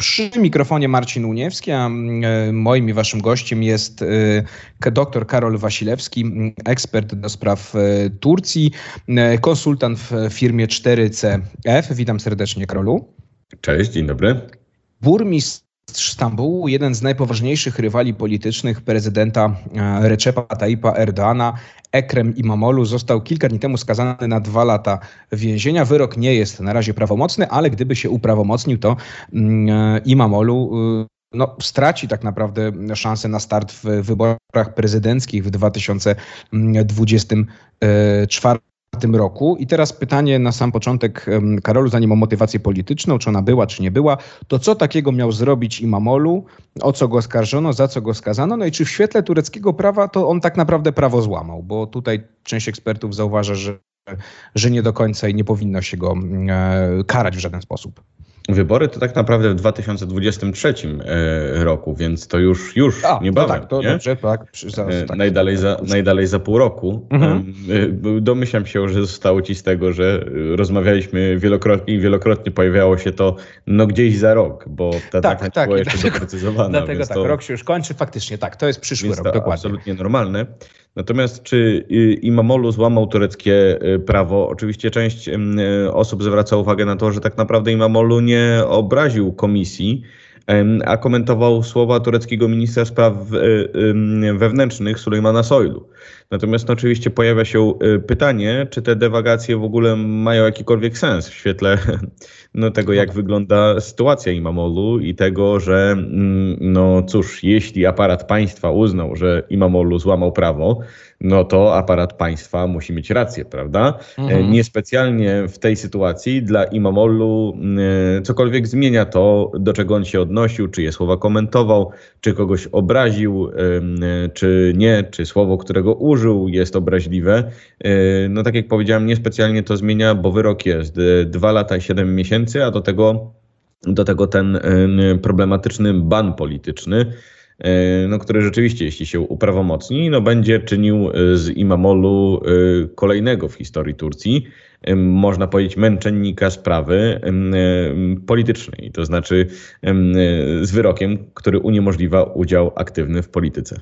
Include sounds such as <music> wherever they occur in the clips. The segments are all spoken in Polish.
Przy mikrofonie Marcin Uniewski, a e, moim i waszym gościem jest e, dr Karol Wasilewski, ekspert do spraw e, Turcji, konsultant w firmie 4CF. Witam serdecznie, Karolu. Cześć, dzień dobry. Burmistrz Stambułu, jeden z najpoważniejszych rywali politycznych prezydenta Recepa Tayyipa Erdoana, Ekrem Imamolu został kilka dni temu skazany na dwa lata więzienia. Wyrok nie jest na razie prawomocny, ale gdyby się uprawomocnił, to mm, Imamolu y, no, straci tak naprawdę szansę na start w wyborach prezydenckich w 2024 tym roku. I teraz pytanie na sam początek, Karolu, zanim o motywację polityczną, czy ona była, czy nie była, to co takiego miał zrobić Imamolu, o co go oskarżono, za co go skazano, no i czy w świetle tureckiego prawa to on tak naprawdę prawo złamał, bo tutaj część ekspertów zauważa, że, że nie do końca i nie powinno się go e, karać w żaden sposób. Wybory to tak naprawdę w 2023 e, roku, więc to już, już A, niebawem. No tak, to nie? dobrze, tak, zaraz, e, tak. Najdalej, za, najdalej za pół roku. Mhm. E, domyślam się, że zostało ci z tego, że rozmawialiśmy wielokrotnie i wielokrotnie pojawiało się to no gdzieś za rok, bo ta tak, tak, tak była jeszcze dlatego, doprecyzowana. Dlatego tak, to, rok się już kończy, faktycznie tak, to jest przyszły rok, to dokładnie. absolutnie normalne. Natomiast czy Imamolu złamał tureckie prawo? Oczywiście część osób zwraca uwagę na to, że tak naprawdę Imamolu nie obraził komisji, a komentował słowa tureckiego ministra spraw e, wewnętrznych Sulejmana Soylu. Natomiast oczywiście pojawia się e, pytanie, czy te dewagacje w ogóle mają jakikolwiek sens w świetle <laughs> no, tego, jak wygląda sytuacja Imamolu i tego, że mm, no cóż, jeśli aparat państwa uznał, że Imamolu złamał prawo, no to aparat państwa musi mieć rację, prawda? Mhm. Niespecjalnie w tej sytuacji dla Imamolu e, cokolwiek zmienia to, do czego on się odnosił, czy je słowa komentował, czy kogoś obraził, e, czy nie, czy słowo, którego użył jest obraźliwe. E, no tak jak powiedziałem, niespecjalnie to zmienia, bo wyrok jest dwa lata i siedem miesięcy, a do tego, do tego ten problematyczny ban polityczny, E, no, który rzeczywiście, jeśli się uprawomocni, no, będzie czynił e, z Imamolu e, kolejnego w historii Turcji, można powiedzieć, męczennika sprawy politycznej, to znaczy z wyrokiem, który uniemożliwia udział aktywny w polityce.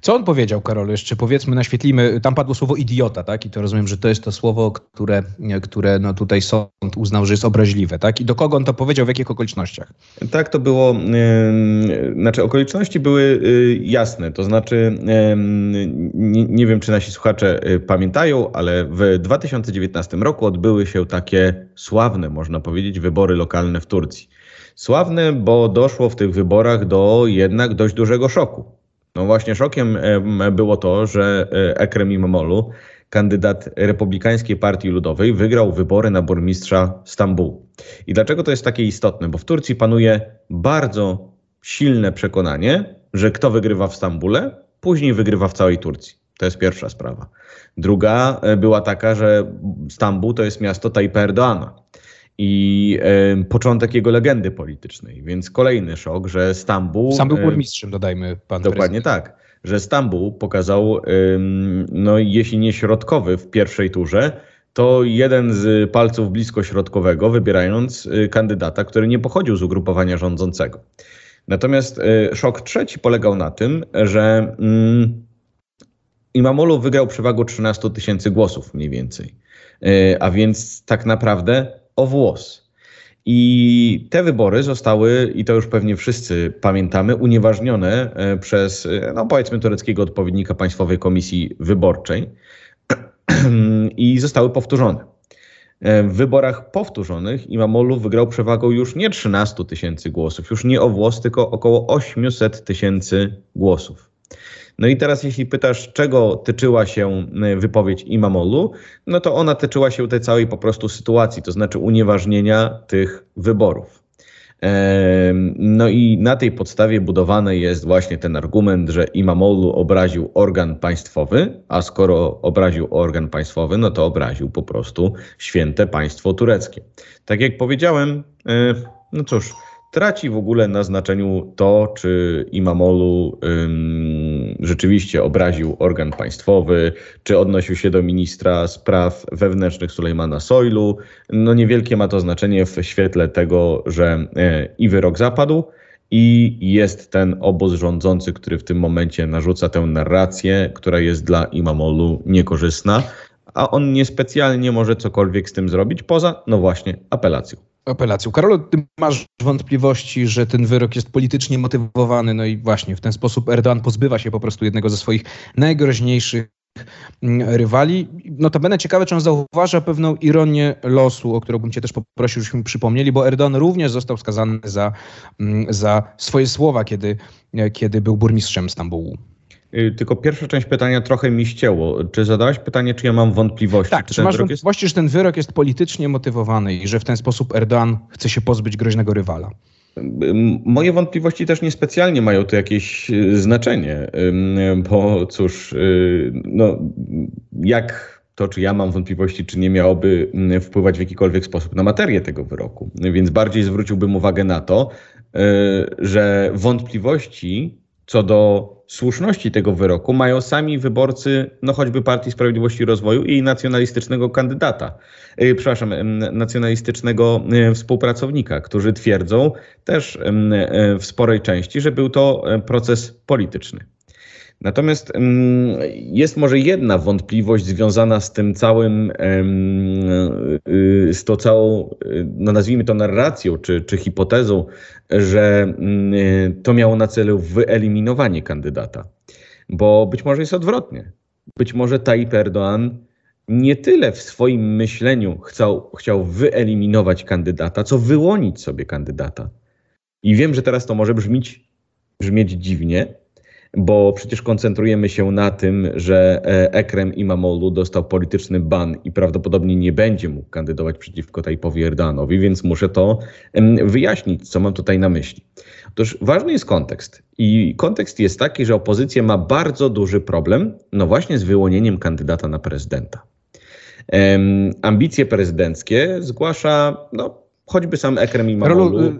Co on powiedział, Karol? Jeszcze powiedzmy, naświetlimy. Tam padło słowo idiota, tak? I to rozumiem, że to jest to słowo, które, które no tutaj sąd uznał, że jest obraźliwe, tak? I do kogo on to powiedział, w jakich okolicznościach? Tak, to było. Yy, znaczy, okoliczności były yy, jasne. To znaczy, yy, nie, wiem, czy nasi słuchacze y, pamiętają, ale w 2019 roku odbyły się takie sławne, można powiedzieć, wybory lokalne w Turcji. Sławne, bo doszło w tych wyborach do jednak dość dużego szoku. No właśnie szokiem było to, że e, Ekrem Imamoglu, kandydat Republikańskiej Partii Ludowej, wygrał wybory na burmistrza Stambułu. I dlaczego to jest takie istotne? Bo w Turcji panuje bardzo silne przekonanie, że kto wygrywa w Stambule, później wygrywa w całej Turcji. To jest pierwsza sprawa. Druga e, była taka, że Stambuł to jest miasto Tajpa Erdoana i e, początek jego legendy politycznej. Więc kolejny szok, że Stambuł. Sam był burmistrzem, dodajmy pan. Dokładnie prezydent. tak. Że Stambuł pokazał, no jeśli nie środkowy w pierwszej turze, to jeden z palców blisko środkowego, wybierając y, kandydata, który nie pochodził z ugrupowania rządzącego. Natomiast y, szok trzeci polegał na tym, że mm, Imamolu wygrał przewagą 13 tysięcy głosów mniej więcej. Y, a więc tak naprawdę o włos. I te wybory zostały, i to już pewnie wszyscy pamiętamy, unieważnione e, przez, e, no powiedzmy, tureckiego odpowiednika Państwowej Komisji Wyborczej <clears throat> i zostały powtórzone. E, w wyborach powtórzonych Imamoglu wygrał przewagą już nie 13 tysięcy głosów, już nie o włos, tylko około 800 tysięcy głosów. No i teraz jeśli pytasz, czego tyczyła się y, wypowiedź Imamolu, no to ona tyczyła się tej całej po prostu sytuacji, to znaczy unieważnienia tych wyborów. No i na tej podstawie budowany jest właśnie ten argument, że Imamolu obraził organ państwowy, a skoro obraził organ państwowy, no to obraził po prostu święte państwo tureckie. Tak jak powiedziałem, y, no cóż, traci w ogóle na znaczeniu to, czy Imamolu ym, rzeczywiście obraził organ państwowy, czy odnosił się do ministra spraw wewnętrznych Sulejmana Soylu. No niewielkie ma to znaczenie w świetle tego, że e, i wyrok zapadł, i jest ten obóz rządzący, który w tym momencie narzuca tę narrację, która jest dla Imamolu niekorzystna, a on niespecjalnie może cokolwiek z tym zrobić, poza, no właśnie, apelacją apelacją. Karolo, ty masz wątpliwości, że ten wyrok jest politycznie motywowany, no i właśnie w ten sposób Erdoğan pozbywa się po prostu jednego ze swoich najgroźniejszych mm, rywali. Notabene ciekawe, czy on zauważa pewną ironię losu, o którą bym cię też poprosił, żebyśmy przypomnieli, bo Erdoğan również został skazany za, mm, za swoje słowa, kiedy, kiedy był burmistrzem Stambułu. Y, tylko pierwsza część pytania trochę mi ścięło. Czy zadałeś pytanie, czy ja mam wątpliwości? Tak, czy, czy masz wątpliwości, jest... że ten wyrok jest politycznie motywowany i że w ten sposób Erdoğan chce się pozbyć groźnego rywala? Moje wątpliwości też niespecjalnie mają tu jakieś y, znaczenie, bo cóż, y, no, jak to, czy ja mam wątpliwości, czy nie miałoby wpływać w jakikolwiek sposób na materię tego wyroku. Więc bardziej zwróciłbym uwagę na to, że wątpliwości co do słuszności tego wyroku mają sami wyborcy, no choćby Partii Sprawiedliwości i Rozwoju i nacjonalistycznego kandydata, yy, przepraszam, yy, nacjonalistycznego yy, współpracownika, którzy twierdzą też w sporej części, że był to proces polityczny. Natomiast jest może jedna wątpliwość związana z tym całym, y, z tą całą, y, no nazwijmy to narracją czy, czy hipotezą, że y, to miało na celu wyeliminowanie kandydata. Bo być może jest odwrotnie. Być może Tayyip Erdoğan nie tyle w swoim myśleniu chciał, chciał wyeliminować kandydata, co wyłonić sobie kandydata. I wiem, że teraz to może brzmieć, brzmieć dziwnie, bo przecież koncentrujemy się na tym, że e, Ekrem Imamoglu dostał polityczny ban i prawdopodobnie nie będzie mógł kandydować przeciwko Tajpowi Erdoganowi, więc muszę to wyjaśnić, co mam tutaj na myśli. Otóż ważny jest kontekst. I kontekst jest taki, że opozycja ma bardzo duży problem, no właśnie z wyłonieniem kandydata na prezydenta. Ambicje prezydenckie zgłasza no, choćby sam Ekrem Imamoglu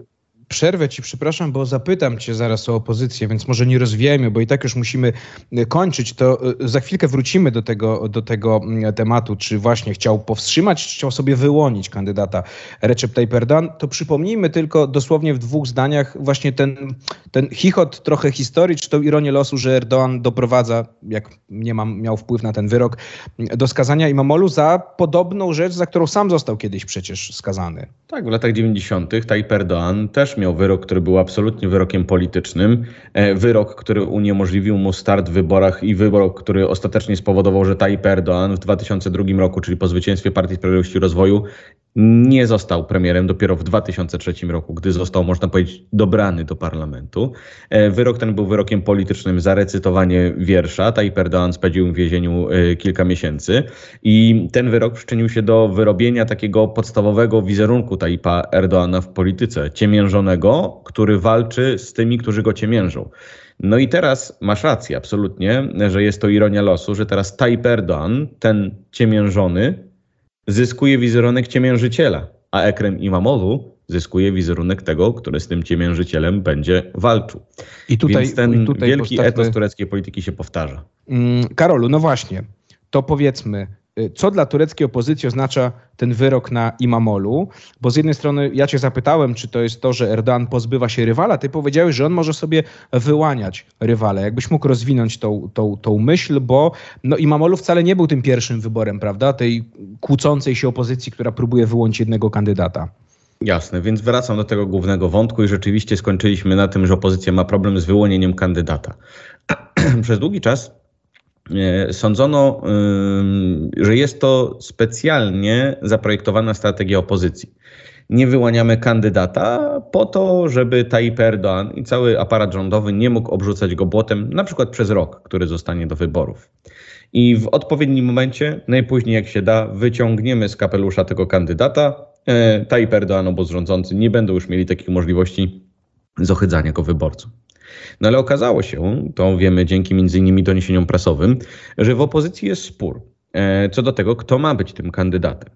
przerwę ci, przepraszam, bo zapytam cię zaraz o opozycję, więc może nie rozwijajmy, bo i tak już musimy e, kończyć. To e, za chwilkę wrócimy do tego, do tego mm, tematu, czy właśnie chciał powstrzymać, czy chciał sobie wyłonić kandydata Recep Tayyip. To przypomnijmy tylko dosłownie w dwóch zdaniach właśnie ten, ten chichot trochę historii, czy tą ironię losu, że Erdogan doprowadza, jak nie mam, miał wpływ na ten wyrok, do skazania Imamolu za podobną rzecz, za którą sam został kiedyś przecież skazany. Tak, w latach 90. Tayyip Erdogan też miał wyrok, który był absolutnie wyrokiem politycznym. E, wyrok, który uniemożliwił mu start w wyborach i wyrok, który ostatecznie spowodował, że Tayyip Erdoğan w 2002 roku, czyli po zwycięstwie Partii Sprawiedliwości i Rozwoju, nie został premierem dopiero w 2003 roku, gdy został, można powiedzieć, dobrany do parlamentu. E, wyrok ten był wyrokiem politycznym za recytowanie wiersza. Tayyip Erdoğan spędził w więzieniu e, kilka miesięcy i ten wyrok przyczynił się do wyrobienia takiego podstawowego wizerunku Tayyipa Erdoğana w polityce, ciemiężonego, który walczy z tymi, którzy go ciemiężą. No i teraz masz rację, absolutnie, że jest to ironia losu, że teraz Tayyip Erdoğan, ten ciemiężony, zyskuje wizerunek ciemiężyciela, a Ekrem Imamoglu zyskuje wizerunek tego, który z tym ciemiężycielem będzie walczył. I tutaj, Więc ten i tutaj wielki postawmy... etos tureckiej polityki się powtarza. Mm, Karolu, no właśnie, to powiedzmy, co dla tureckiej opozycji oznacza ten wyrok na Imamolu? Bo z jednej strony ja cię zapytałem, czy to jest to, że Erdoğan pozbywa się rywala, ty powiedziałeś, że on może sobie wyłaniać rywale. Jakbyś mógł rozwinąć tą, tą, tą myśl, bo no, Imamolu wcale nie był tym pierwszym wyborem, prawda? Tej kłócącej się opozycji, która próbuje wyłączyć jednego kandydata. Jasne, więc wracam do tego głównego wątku i rzeczywiście skończyliśmy na tym, że opozycja ma problem z wyłonieniem kandydata. <clears throat> Przez długi czas sądzono, że jest to specjalnie zaprojektowana strategia opozycji. Nie wyłaniamy kandydata po to, żeby Tayyip Erdoğan i cały aparat rządowy nie mógł obrzucać go błotem, na przykład przez rok, który zostanie do wyborów. I w odpowiednim momencie, najpóźniej jak się da, wyciągniemy z kapelusza tego kandydata. E, Tayyip Erdoğan, obóz rządzący, nie będą już mieli takich możliwości zohydzania go wyborcom. No ale okazało się, to wiemy dzięki między innymi doniesieniom prasowym, że w opozycji jest spór e, co do tego, kto ma być tym kandydatem.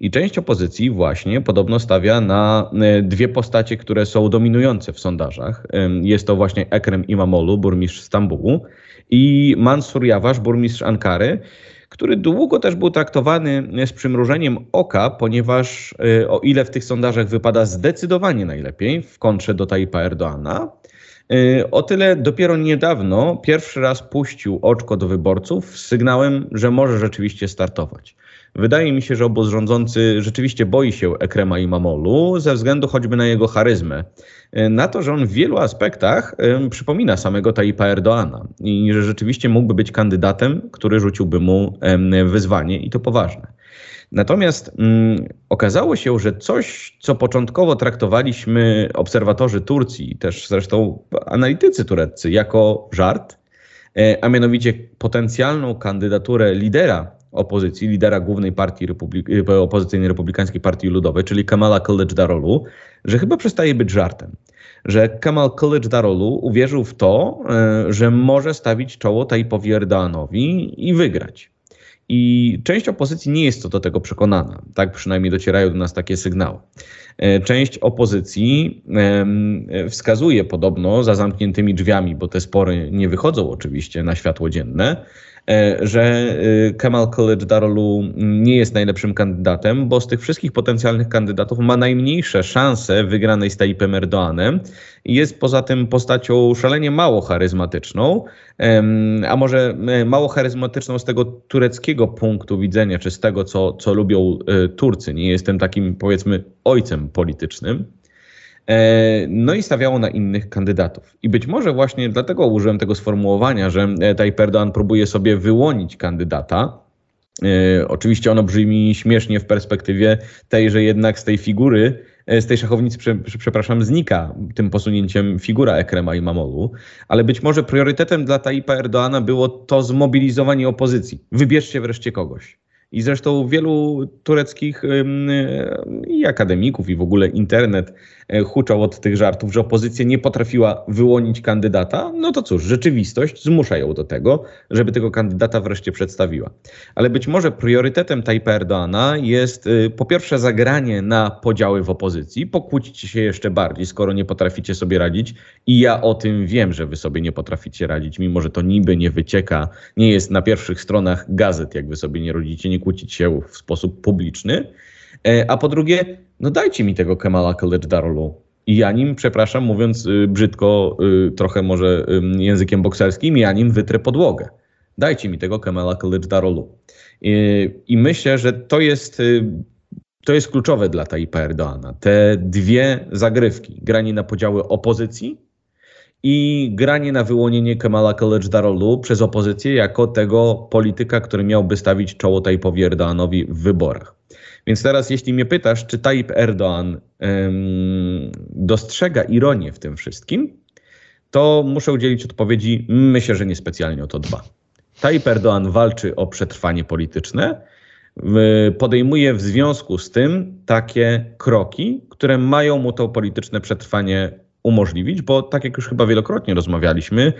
I część opozycji właśnie podobno stawia na dwie postacie, które są dominujące w sondażach. Jest to właśnie Ekrem Imamoglu, burmistrz Stambułu i Mansur Jawasz, burmistrz Ankary, który długo też był traktowany z przymrużeniem oka, ponieważ e, o ile w tych sondażach wypada zdecydowanie najlepiej w kontrze do Tayyipa Erdoana, e, o tyle dopiero niedawno pierwszy raz puścił oczko do wyborców z sygnałem, że może rzeczywiście startować. Wydaje mi się, że obóz rządzący rzeczywiście boi się Ekrema i Mamolu ze względu choćby na jego charyzmę. E, na to, że on w wielu aspektach y, przypomina samego Tayyipa Erdoana i że rzeczywiście mógłby być kandydatem, który rzuciłby mu wyzwanie i to poważne. Natomiast mm, okazało się, że coś, co początkowo traktowaliśmy obserwatorzy Turcji, też zresztą analitycy tureccy, jako żart, y, a mianowicie potencjalną kandydaturę lidera opozycji, lidera głównej partii republik y, opozycyjnej Republikańskiej Partii Ludowej, czyli Kamala Kılıçdaroğlu, że chyba przestaje być żartem. Że Kamal Kılıçdaroğlu uwierzył w to, y, że może stawić czoło Tayyipowi Erdoğanowi i wygrać. I część opozycji nie jest co do tego przekonana. Tak przynajmniej docierają do nas takie sygnały. Y, część opozycji wskazuje podobno za zamkniętymi drzwiami, bo te spory nie wychodzą oczywiście na światło dzienne, E, że e, Kemal Kılıçdaroğlu nie jest najlepszym kandydatem, bo z tych wszystkich potencjalnych kandydatów ma najmniejsze szanse wygranej z Tayyipem Erdoğanem. Jest poza tym postacią szalenie mało charyzmatyczną, a może e, mało charyzmatyczną z tego tureckiego punktu widzenia, czy z tego, co, co lubią Turcy. Nie jestem takim, powiedzmy, ojcem politycznym. E, no i stawiało na innych kandydatów. I być może właśnie dlatego użyłem tego sformułowania, że e, Tayyip Erdoğan próbuje sobie wyłonić kandydata. E, oczywiście ono brzmi śmiesznie w perspektywie tej, że jednak z tej figury, z tej szachownicy, przepraszam, znika tym posunięciem figura Ekrema i Mamolu, ale być może priorytetem dla Tayyipa Erdoğana było to zmobilizowanie opozycji. Wybierzcie wreszcie kogoś. I zresztą wielu tureckich i akademików, i w ogóle internet huczał od tych żartów, że opozycja nie potrafiła wyłonić kandydata. No to cóż, rzeczywistość zmusza ją do tego, żeby tego kandydata wreszcie przedstawiła. Ale być może priorytetem Tajpa Erdoana jest y, po pierwsze zagranie na podziały w opozycji, pokłócić się jeszcze bardziej, skoro nie potraficie sobie radzić. I ja o tym wiem, że wy sobie nie potraficie radzić, mimo że to niby nie wycieka, nie jest na pierwszych stronach gazet, jak wy sobie nie rodzicie, nie kłócić się w sposób publiczny. E, a po drugie, no dajcie mi tego Kemala Kılıçdaroğlu. I ja nim, przepraszam, mówiąc y, brzydko, y, trochę może językiem bokserskim, ja nim wytrę podłogę. Dajcie mi tego Kemala Kılıçdaroğlu. I, I myślę, że to jest y, to jest kluczowe dla Tayyipa Erdoana. Te dwie zagrywki, granie na podziały opozycji i granie na wyłonienie Kemala Kılıçdaroğlu przez opozycję jako tego polityka, który miałby stawić czoło Tayyipowi Erdoğanowi w wyborach. Więc teraz, jeśli mnie pytasz, czy Tayyip Erdoğan dostrzega ironię w tym wszystkim, to muszę udzielić odpowiedzi, myślę, że niespecjalnie o to dba. Tayyip Erdoğan walczy o przetrwanie polityczne, podejmuje w związku z tym takie kroki, które mają mu to polityczne przetrwanie umożliwić, bo tak jak już chyba wielokrotnie rozmawialiśmy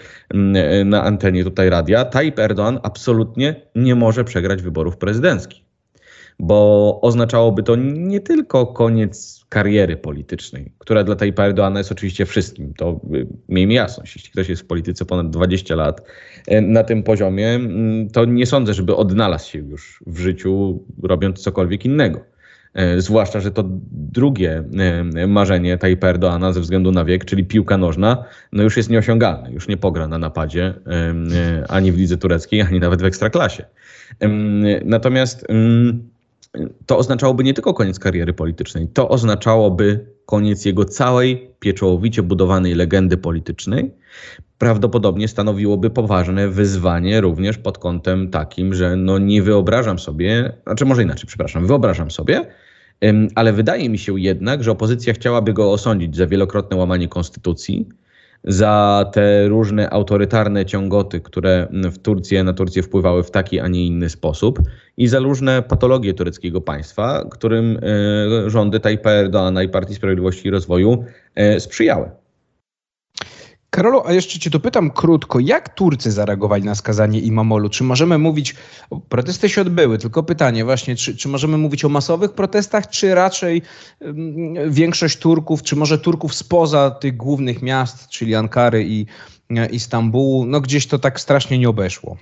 na antenie tutaj radia, Tayyip Erdoğan absolutnie nie może przegrać wyborów prezydenckich, bo oznaczałoby to nie tylko koniec kariery politycznej, która dla Tayyipa Erdoğana jest oczywiście wszystkim. To y, miejmy jasność, jeśli ktoś jest w polityce ponad 20 lat y, na tym poziomie, mm, to nie sądzę, żeby odnalazł się już w życiu robiąc cokolwiek innego. E, zwłaszcza, że to drugie marzenie Tayyipa Erdoana ze względu na wiek, czyli piłka nożna, no już jest nieosiągalne. Już nie pogra na napadzie ani w lidze tureckiej, ani nawet w ekstraklasie. Natomiast to oznaczałoby nie tylko koniec kariery politycznej, to oznaczałoby koniec jego całej pieczołowicie budowanej legendy politycznej. Prawdopodobnie stanowiłoby poważne wyzwanie również pod kątem takim, że no nie wyobrażam sobie, znaczy może inaczej, przepraszam, wyobrażam sobie, ale wydaje mi się jednak, że opozycja chciałaby go osądzić za wielokrotne łamanie konstytucji, za te różne autorytarne ciągoty, które w Turcję, na Turcję wpływały w taki, a nie inny sposób i za różne patologie tureckiego państwa, którym e, rządy Tajpa Erdoana i Partii Sprawiedliwości i Rozwoju e, sprzyjały. Karolu, a jeszcze cię dopytam krótko, jak Turcy zareagowali na skazanie Imamolu? Czy możemy mówić, protesty się odbyły, tylko pytanie właśnie, czy, czy możemy mówić o masowych protestach, czy raczej um, większość Turków, czy może Turków spoza tych głównych miast, czyli Ankary i, i Stambułu, no gdzieś to tak strasznie nie obeszło?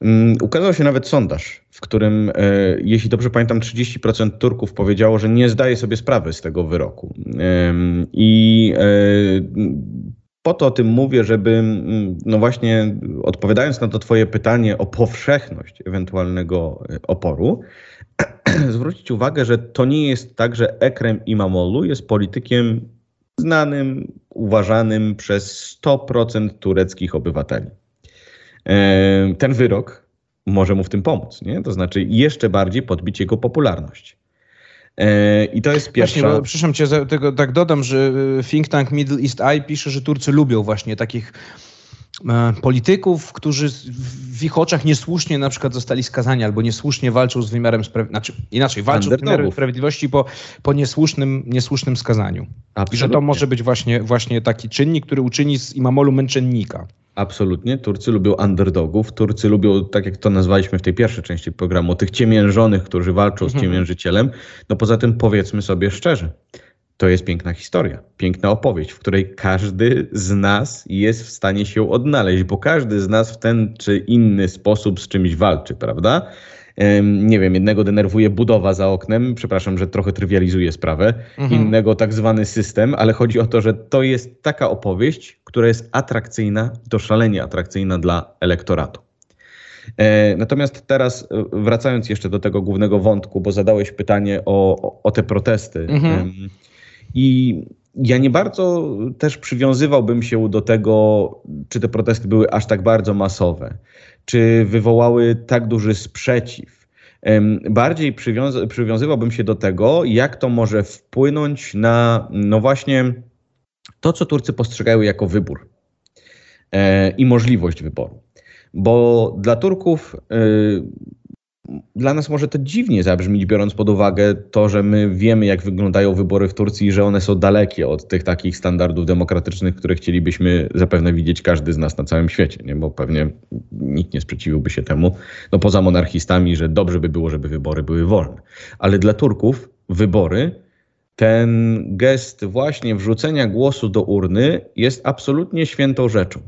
Um, ukazał się nawet sondaż, w którym, e, jeśli dobrze pamiętam, 30% Turków powiedziało, że nie zdaje sobie sprawy z tego wyroku. I e, po to o tym mówię, żeby, no właśnie, odpowiadając na to Twoje pytanie o powszechność ewentualnego e, oporu, <clears throat> zwrócić uwagę, że to nie jest tak, że Ekrem Imamoglu jest politykiem znanym, uważanym przez 100% tureckich obywateli. Ten wyrok może mu w tym pomóc, nie? To znaczy jeszcze bardziej podbić jego popularność. I to jest pierwsza... Właśnie, bo, przepraszam cię, tego, tak dodam, że e, think tank Middle East Eye pisze, że Turcy lubią właśnie takich polityków, którzy w ich oczach niesłusznie na przykład zostali skazani albo niesłusznie walczą z wymiarem sprawiedliwości, znaczy inaczej, walczą z wymiarem sprawiedliwości po, po niesłusznym, niesłusznym skazaniu. Absolutnie. I że to może być właśnie, właśnie taki czynnik, który uczyni z Imamolu męczennika. Absolutnie. Turcy lubią underdogów. Turcy lubią, tak jak to nazwaliśmy w tej pierwszej części programu, tych ciemiężonych, którzy walczą z mhm. ciemiężycielem. No poza tym powiedzmy sobie szczerze, to jest piękna historia, piękna opowieść, w której każdy z nas jest w stanie się odnaleźć, bo każdy z nas w ten czy inny sposób z czymś walczy, prawda? nie wiem, jednego denerwuje budowa za oknem, przepraszam, że trochę trywializuję sprawę, mhm. innego tak zwany system, ale chodzi o to, że to jest taka opowieść, która jest atrakcyjna, to szalenie atrakcyjna dla elektoratu. E, natomiast teraz e, wracając jeszcze do tego głównego wątku, bo zadałeś pytanie o, o, o te protesty. Mhm. I ja nie bardzo też przywiązywałbym się do tego, czy te protesty były aż tak bardzo masowe czy wywołały tak duży sprzeciw. Bardziej przywiązywałbym się do tego, jak to może wpłynąć na, no właśnie, to, co Turcy postrzegają jako wybór e, i możliwość wyboru. Bo dla Turków e, dla nas może to dziwnie zabrzmieć, biorąc pod uwagę to, że my wiemy, jak wyglądają wybory w Turcji że one są dalekie od tych takich standardów demokratycznych, które chcielibyśmy zapewne widzieć każdy z nas na całym świecie, nie? bo pewnie nikt nie sprzeciwiłby się temu, no poza monarchistami, że dobrze by było, żeby wybory były wolne. Ale dla Turków wybory, ten gest właśnie wrzucenia głosu do urny jest absolutnie świętą rzeczą,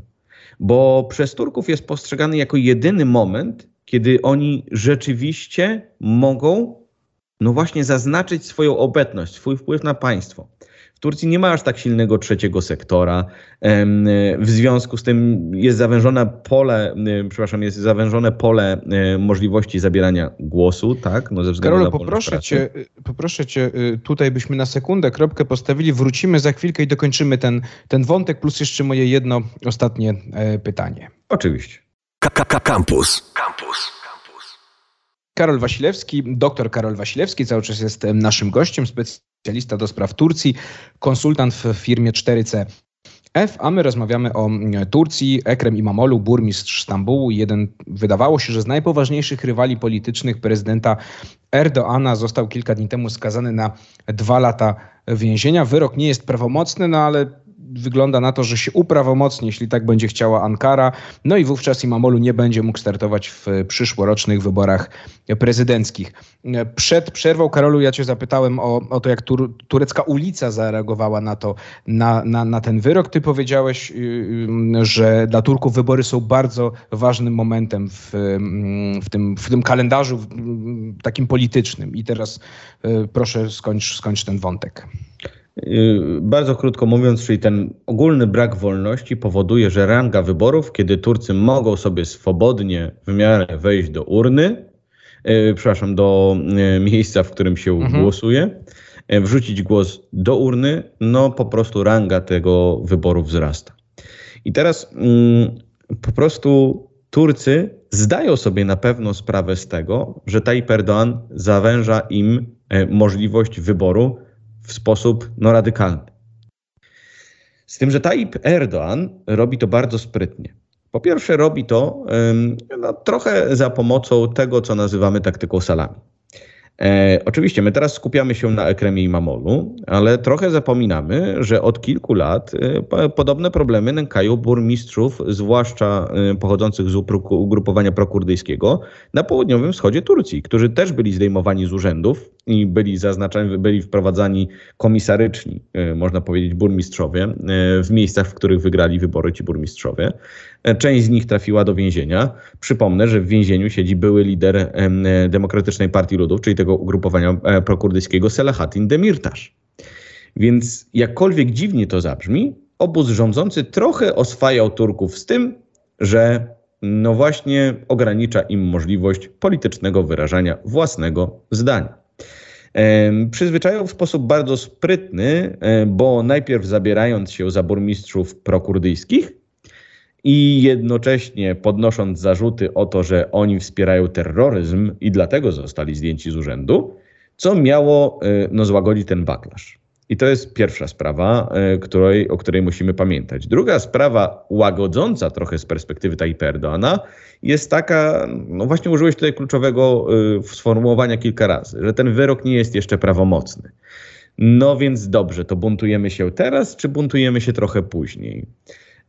bo przez Turków jest postrzegany jako jedyny moment, kiedy oni rzeczywiście mogą, no właśnie, zaznaczyć swoją obecność, swój wpływ na państwo. W Turcji nie ma aż tak silnego trzeciego sektora. W związku z tym jest zawężone pole, przepraszam, jest zawężone pole możliwości zabierania głosu, tak? No ze względu Karol, na poproszę cię, poproszę cię, y, tutaj byśmy na sekundę kropkę postawili, wrócimy za chwilkę i dokończymy ten, ten wątek, plus jeszcze moje jedno ostatnie e, pytanie. Oczywiście. Campus. Campus. Karol Wasilewski, doktor Karol Wasilewski, cały czas jest naszym gościem, specjalista do spraw Turcji, konsultant w firmie 4C. F, a my rozmawiamy o Turcji. Ekrem Imamolu, burmistrz Stambułu, jeden wydawało się, że z najpoważniejszych rywali politycznych prezydenta Erdoana, został kilka dni temu skazany na dwa lata więzienia. Wyrok nie jest prawomocny, no ale wygląda na to, że się uprawomocni, jeśli tak będzie chciała Ankara. No i wówczas Imamolu nie będzie mógł startować w przyszłorocznych wyborach prezydenckich. Przed przerwą, Karolu, ja cię zapytałem o, o to, jak tur, turecka ulica zareagowała na to, na, na, na ten wyrok. Ty powiedziałeś, y, że dla Turków wybory są bardzo ważnym momentem w, w, tym, w tym kalendarzu takim politycznym. I teraz y, proszę skończ, skończ ten wątek. Y, bardzo krótko mówiąc, czyli ten ogólny brak wolności powoduje, że ranga wyborów, kiedy Turcy mogą sobie swobodnie w miarę wejść do urny, yy, przepraszam, do yy, miejsca, w którym się mhm. głosuje, yy, wrzucić głos do urny, no po prostu ranga tego wyboru wzrasta. I teraz mm, po prostu Turcy zdają sobie na pewno sprawę z tego, że Tayyip Erdoğan zawęża im możliwość wyboru w sposób no, radykalny. Z tym, że Tayyip Erdoğan robi to bardzo sprytnie. Po pierwsze, robi to no, trochę za pomocą tego, co nazywamy taktyką salami. E, oczywiście my teraz skupiamy się na Ekremie i Mamolu, ale trochę zapominamy, że od kilku lat e, podobne problemy nękają burmistrzów, zwłaszcza e, pochodzących z ugrupowania prokurdyjskiego na południowym wschodzie Turcji, którzy też byli zdejmowani z urzędów i byli zaznaczani, byli wprowadzani komisaryczni, e, można powiedzieć, burmistrzowie e, w miejscach, w których wygrali wybory ci burmistrzowie. E, część z nich trafiła do więzienia. Przypomnę, że w więzieniu siedzi były lider Demokratycznej Partii Ludów, czyli tego ugrupowania prokurdyjskiego Selahattin Demirtaş. Więc jakkolwiek dziwnie to zabrzmi, obóz rządzący trochę oswajał Turków z tym, że no właśnie ogranicza im możliwość politycznego wyrażania własnego zdania. Przyzwyczajał w sposób bardzo sprytny, bo najpierw zabierając się za burmistrzów prokurdyjskich i jednocześnie podnosząc zarzuty o to, że oni wspierają terroryzm i dlatego zostali zdjęci z urzędu, co miało e, no, złagodzić ten backlash. I to jest pierwsza sprawa, e, której, o której musimy pamiętać. Druga sprawa, łagodząca trochę z perspektywy Tayyip Erdoana, jest taka, no właśnie użyłeś tutaj kluczowego y, sformułowania kilka razy, że ten wyrok nie jest jeszcze prawomocny. No więc dobrze, to buntujemy się teraz, czy buntujemy się trochę później?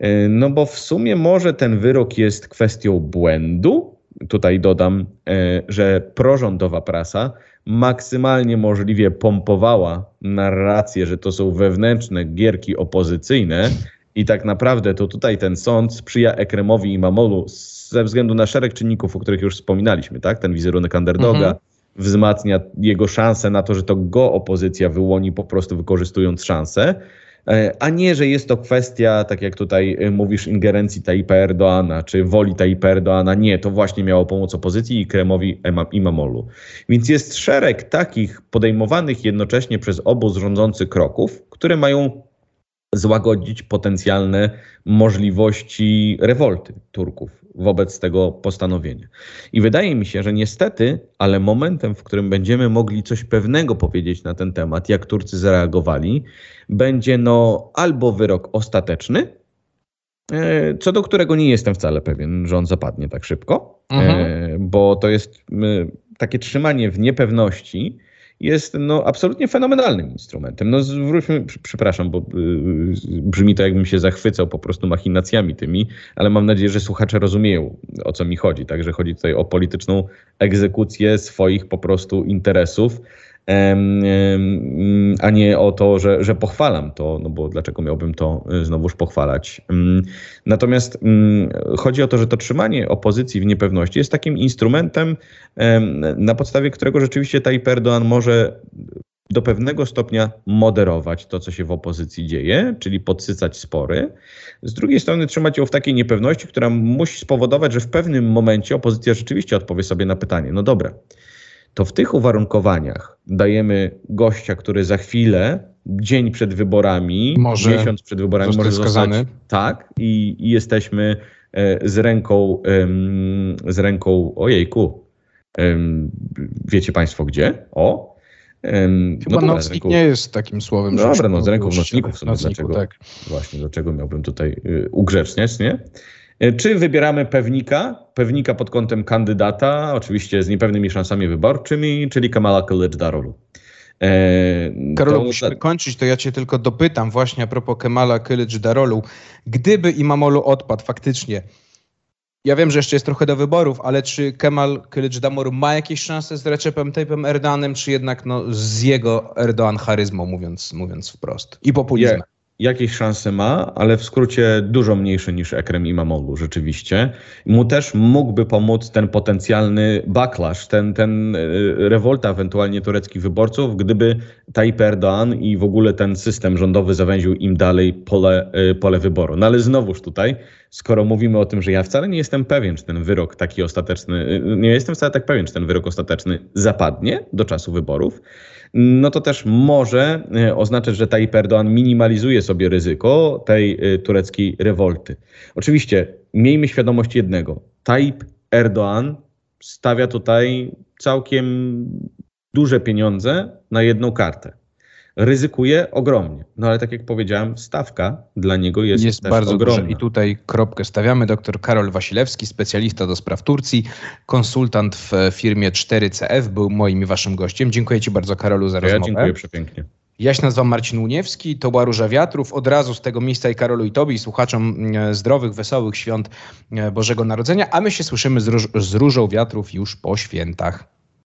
Y, no bo w sumie może ten wyrok jest kwestią błędu. Tutaj dodam, y, że prorządowa prasa maksymalnie możliwie pompowała narrację, że to są wewnętrzne gierki opozycyjne i tak naprawdę to tutaj ten sąd sprzyja Ekremowi i Mamolu ze względu na szereg czynników, o których już wspominaliśmy, tak? Ten wizerunek underdoga mhm. wzmacnia jego szanse na to, że to go opozycja wyłoni po prostu wykorzystując szansę, e, a nie, że jest to kwestia, tak jak tutaj e, mówisz, ingerencji Tayyipa Erdoana, czy woli Tayyipa Erdoana. Nie, to właśnie miało pomóc opozycji i Kremowi i Mamolu. Więc jest szereg takich podejmowanych jednocześnie przez obóz rządzący kroków, które mają złagodzić potencjalne możliwości rewolty Turków wobec tego postanowienia. I wydaje mi się, że niestety, ale momentem, w którym będziemy mogli coś pewnego powiedzieć na ten temat, jak Turcy zareagowali, będzie no albo wyrok ostateczny, e, co do którego nie jestem wcale pewien, że on zapadnie tak szybko, mhm. E, bo to jest takie trzymanie w niepewności, jest no, absolutnie fenomenalnym instrumentem. No zwróćmy, przepraszam, bo y, brzmi to jakbym się zachwycał po prostu machinacjami tymi, ale mam nadzieję, że słuchacze rozumieją o co mi chodzi. Także chodzi tutaj o polityczną egzekucję swoich po prostu interesów a nie o to, że, że pochwalam to, no bo dlaczego miałbym to y, znowuż pochwalać. Natomiast chodzi o to, że to trzymanie opozycji w niepewności jest takim instrumentem, na podstawie którego rzeczywiście Tayyip Erdoğan może do pewnego stopnia moderować to, co się w opozycji dzieje, czyli podsycać spory. Z drugiej strony trzymać ją w takiej niepewności, która musi spowodować, że w pewnym momencie opozycja rzeczywiście odpowie sobie na pytanie, no dobra, to w tych uwarunkowaniach dajemy gościa, który za chwilę, dzień przed wyborami, może miesiąc przed wyborami może skazany. zostać tak i, i jesteśmy e, z ręką, z ręką, ojejku, wiecie Państwo gdzie? O, Chyba no dobra, nocnik ręką... nie jest takim słowem. No dobra, no z ręką nocników w sumie. Nocniku, dlaczego, tak. Właśnie, dlaczego miałbym tutaj y, ugrzeczniać, nie? E, czy wybieramy pewnika, pewnika pod kątem kandydata, oczywiście z niepewnymi szansami wyborczymi, czyli Kamala Kılıçdaroğlu. E, Karolu, musimy kończyć, to ja cię tylko dopytam właśnie a propos Kemala Kılıçdaroğlu. Gdyby Imamolu odpadł faktycznie, ja wiem, że jeszcze jest trochę do wyborów, ale czy Kemal Kılıçdaroğlu ma jakieś szanse z Recepem Tayyipem Erdoganem, czy jednak no, z jego Erdogan charyzmą, mówiąc, mówiąc wprost, i populizmem? Jakieś szanse ma, ale w skrócie dużo mniejsze niż Ekrem Imamoglu rzeczywiście. Mu też mógłby pomóc ten potencjalny backlash, ten, ten e, rewolta ewentualnie tureckich wyborców, gdyby Tayyip Erdoğan i w ogóle ten system rządowy zawęził im dalej pole, e, pole wyboru. No ale znowuż tutaj, skoro mówimy o tym, że ja wcale nie jestem pewien, czy ten wyrok taki ostateczny, e, nie jestem wcale tak pewien, czy ten wyrok ostateczny zapadnie do czasu wyborów, no to też może e, oznaczać, że Tayyip Erdoğan minimalizuje sobie ryzyko tej tureckiej rewolty. Oczywiście miejmy świadomość jednego. Tayyip Erdoğan stawia tutaj całkiem duże pieniądze na jedną kartę. Ryzykuje ogromnie. No ale tak jak powiedziałem, stawka dla niego jest, jest bardzo ogromna. duża. I tutaj kropkę stawiamy. Dr Karol Wasilewski, specjalista do spraw Turcji, konsultant w firmie 4CF, był moim i waszym gościem. Dziękuję Ci bardzo, Karolu, za Ja rozmowę. dziękuję przepięknie. Ja się nazywam Marcin Łuniewski, to była Róża Wiatrów. Od razu z tego miejsca i Karolu i Tobie, i słuchaczom e, zdrowych, wesołych świąt e, Bożego Narodzenia, a my się słyszymy z, róż, z Różą Wiatrów już po świętach.